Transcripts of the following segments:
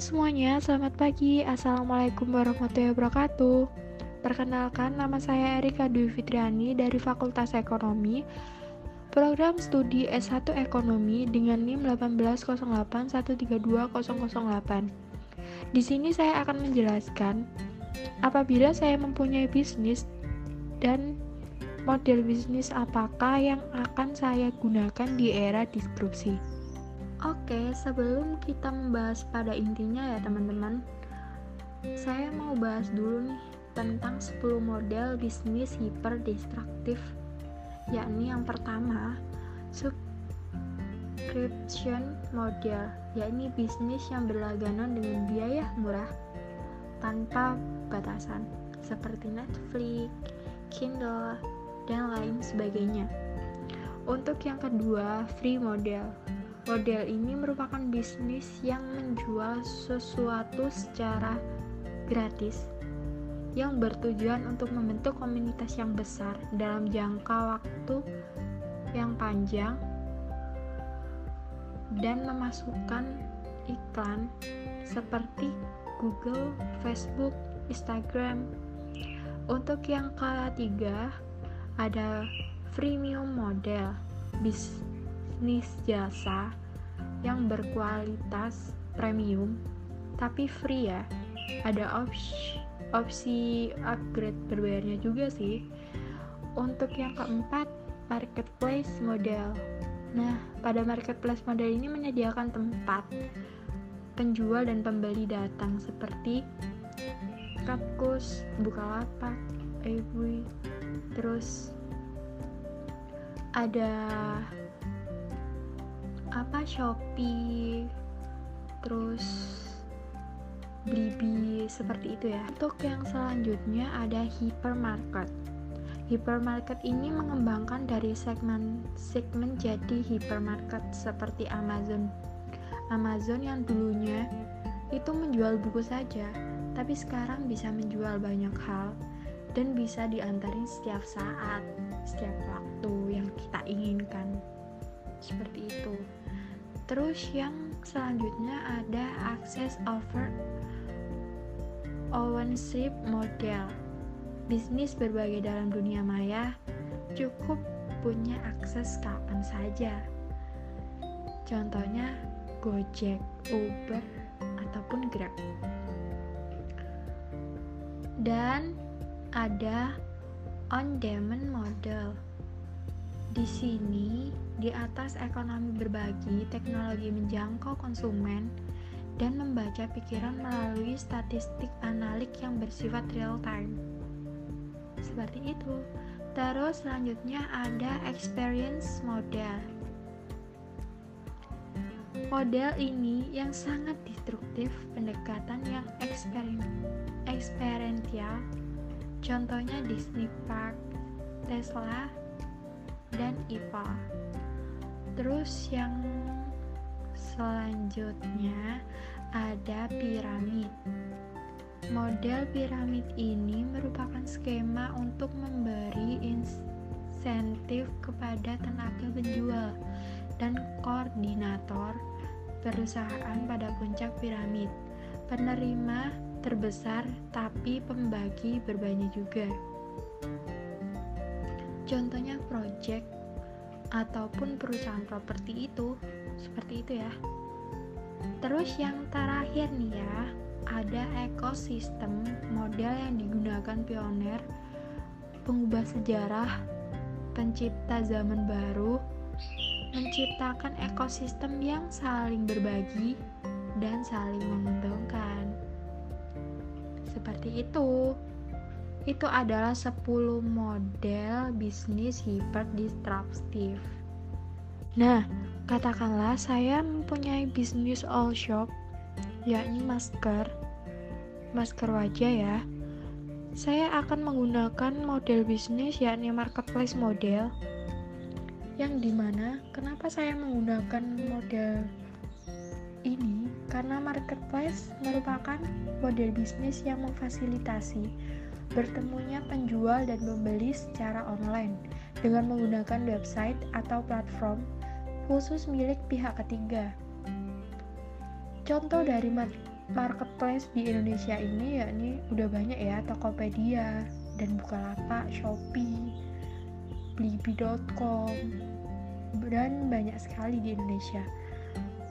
semuanya, selamat pagi. Assalamualaikum warahmatullahi wabarakatuh. Perkenalkan, nama saya Erika Dwi Fitriani dari Fakultas Ekonomi, program studi S1 Ekonomi dengan NIM 18081320008. Di sini saya akan menjelaskan apabila saya mempunyai bisnis dan model bisnis apakah yang akan saya gunakan di era disrupsi. Oke, sebelum kita membahas pada intinya ya teman-teman, saya mau bahas dulu nih tentang 10 model bisnis hiperdestruktif yakni yang pertama subscription model yakni bisnis yang berlangganan dengan biaya murah tanpa batasan seperti Netflix, Kindle, dan lain sebagainya. Untuk yang kedua, free model Model ini merupakan bisnis yang menjual sesuatu secara gratis yang bertujuan untuk membentuk komunitas yang besar dalam jangka waktu yang panjang dan memasukkan iklan seperti Google, Facebook, Instagram. Untuk yang ketiga ada freemium model bisnis bisnis jasa yang berkualitas premium tapi free ya. Ada opsi opsi upgrade berbayarnya juga sih. Untuk yang keempat marketplace model. Nah pada marketplace model ini menyediakan tempat penjual dan pembeli datang seperti Kapkus, Bukalapak, Ebui, terus ada apa Shopee terus Blibli seperti itu ya. Untuk yang selanjutnya ada hypermarket. Hypermarket ini mengembangkan dari segmen segmen jadi hypermarket seperti Amazon. Amazon yang dulunya itu menjual buku saja tapi sekarang bisa menjual banyak hal dan bisa diantarin setiap saat setiap waktu yang kita inginkan. Seperti itu terus yang selanjutnya ada access over ownership model. Bisnis berbagai dalam dunia maya cukup punya akses kapan saja. Contohnya Gojek, Uber, ataupun Grab. Dan ada on demand model di sini, di atas ekonomi berbagi, teknologi menjangkau konsumen, dan membaca pikiran melalui statistik analik yang bersifat real time. Seperti itu. Terus selanjutnya ada experience model. Model ini yang sangat destruktif, pendekatan yang eksperimental. Contohnya Disney Park, Tesla, dan IPA. Terus yang selanjutnya ada piramid. Model piramid ini merupakan skema untuk memberi insentif kepada tenaga penjual dan koordinator perusahaan pada puncak piramid. Penerima terbesar tapi pembagi berbanyak juga contohnya project ataupun perusahaan properti itu seperti itu ya. Terus yang terakhir nih ya ada ekosistem model yang digunakan pioner pengubah sejarah pencipta zaman baru menciptakan ekosistem yang saling berbagi dan saling menguntungkan seperti itu itu adalah 10 model bisnis hiperdisruptif. Nah, katakanlah saya mempunyai bisnis all shop, yakni masker, masker wajah ya. Saya akan menggunakan model bisnis yakni marketplace model yang di mana kenapa saya menggunakan model ini karena marketplace merupakan model bisnis yang memfasilitasi bertemunya penjual dan pembeli secara online dengan menggunakan website atau platform khusus milik pihak ketiga. Contoh dari marketplace di Indonesia ini yakni udah banyak ya Tokopedia dan Bukalapak, Shopee, Blibli.com dan banyak sekali di Indonesia.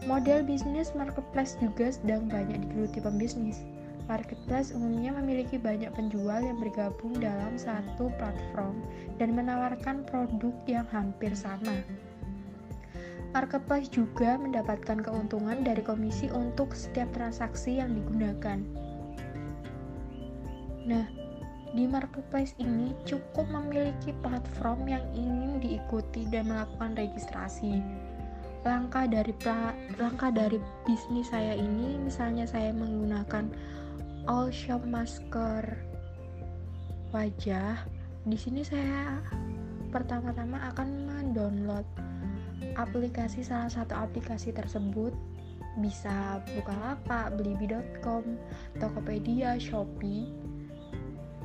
Model bisnis marketplace juga sedang banyak digeluti pembisnis. Marketplace umumnya memiliki banyak penjual yang bergabung dalam satu platform dan menawarkan produk yang hampir sama. Marketplace juga mendapatkan keuntungan dari komisi untuk setiap transaksi yang digunakan. Nah, di marketplace ini cukup memiliki platform yang ingin diikuti dan melakukan registrasi. Langkah dari langkah dari bisnis saya ini misalnya saya menggunakan all shop masker wajah di sini saya pertama-tama akan mendownload aplikasi salah satu aplikasi tersebut bisa Bukalapak, Blibli.com, Tokopedia, Shopee.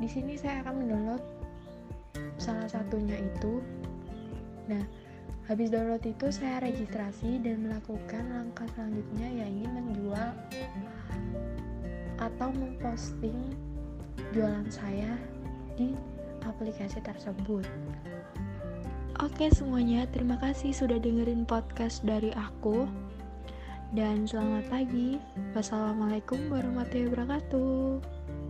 Di sini saya akan mendownload salah satunya itu. Nah, habis download itu saya registrasi dan melakukan langkah selanjutnya yaitu menjual atau memposting jualan saya di aplikasi tersebut. Oke semuanya, terima kasih sudah dengerin podcast dari aku. Dan selamat pagi. Wassalamualaikum warahmatullahi wabarakatuh.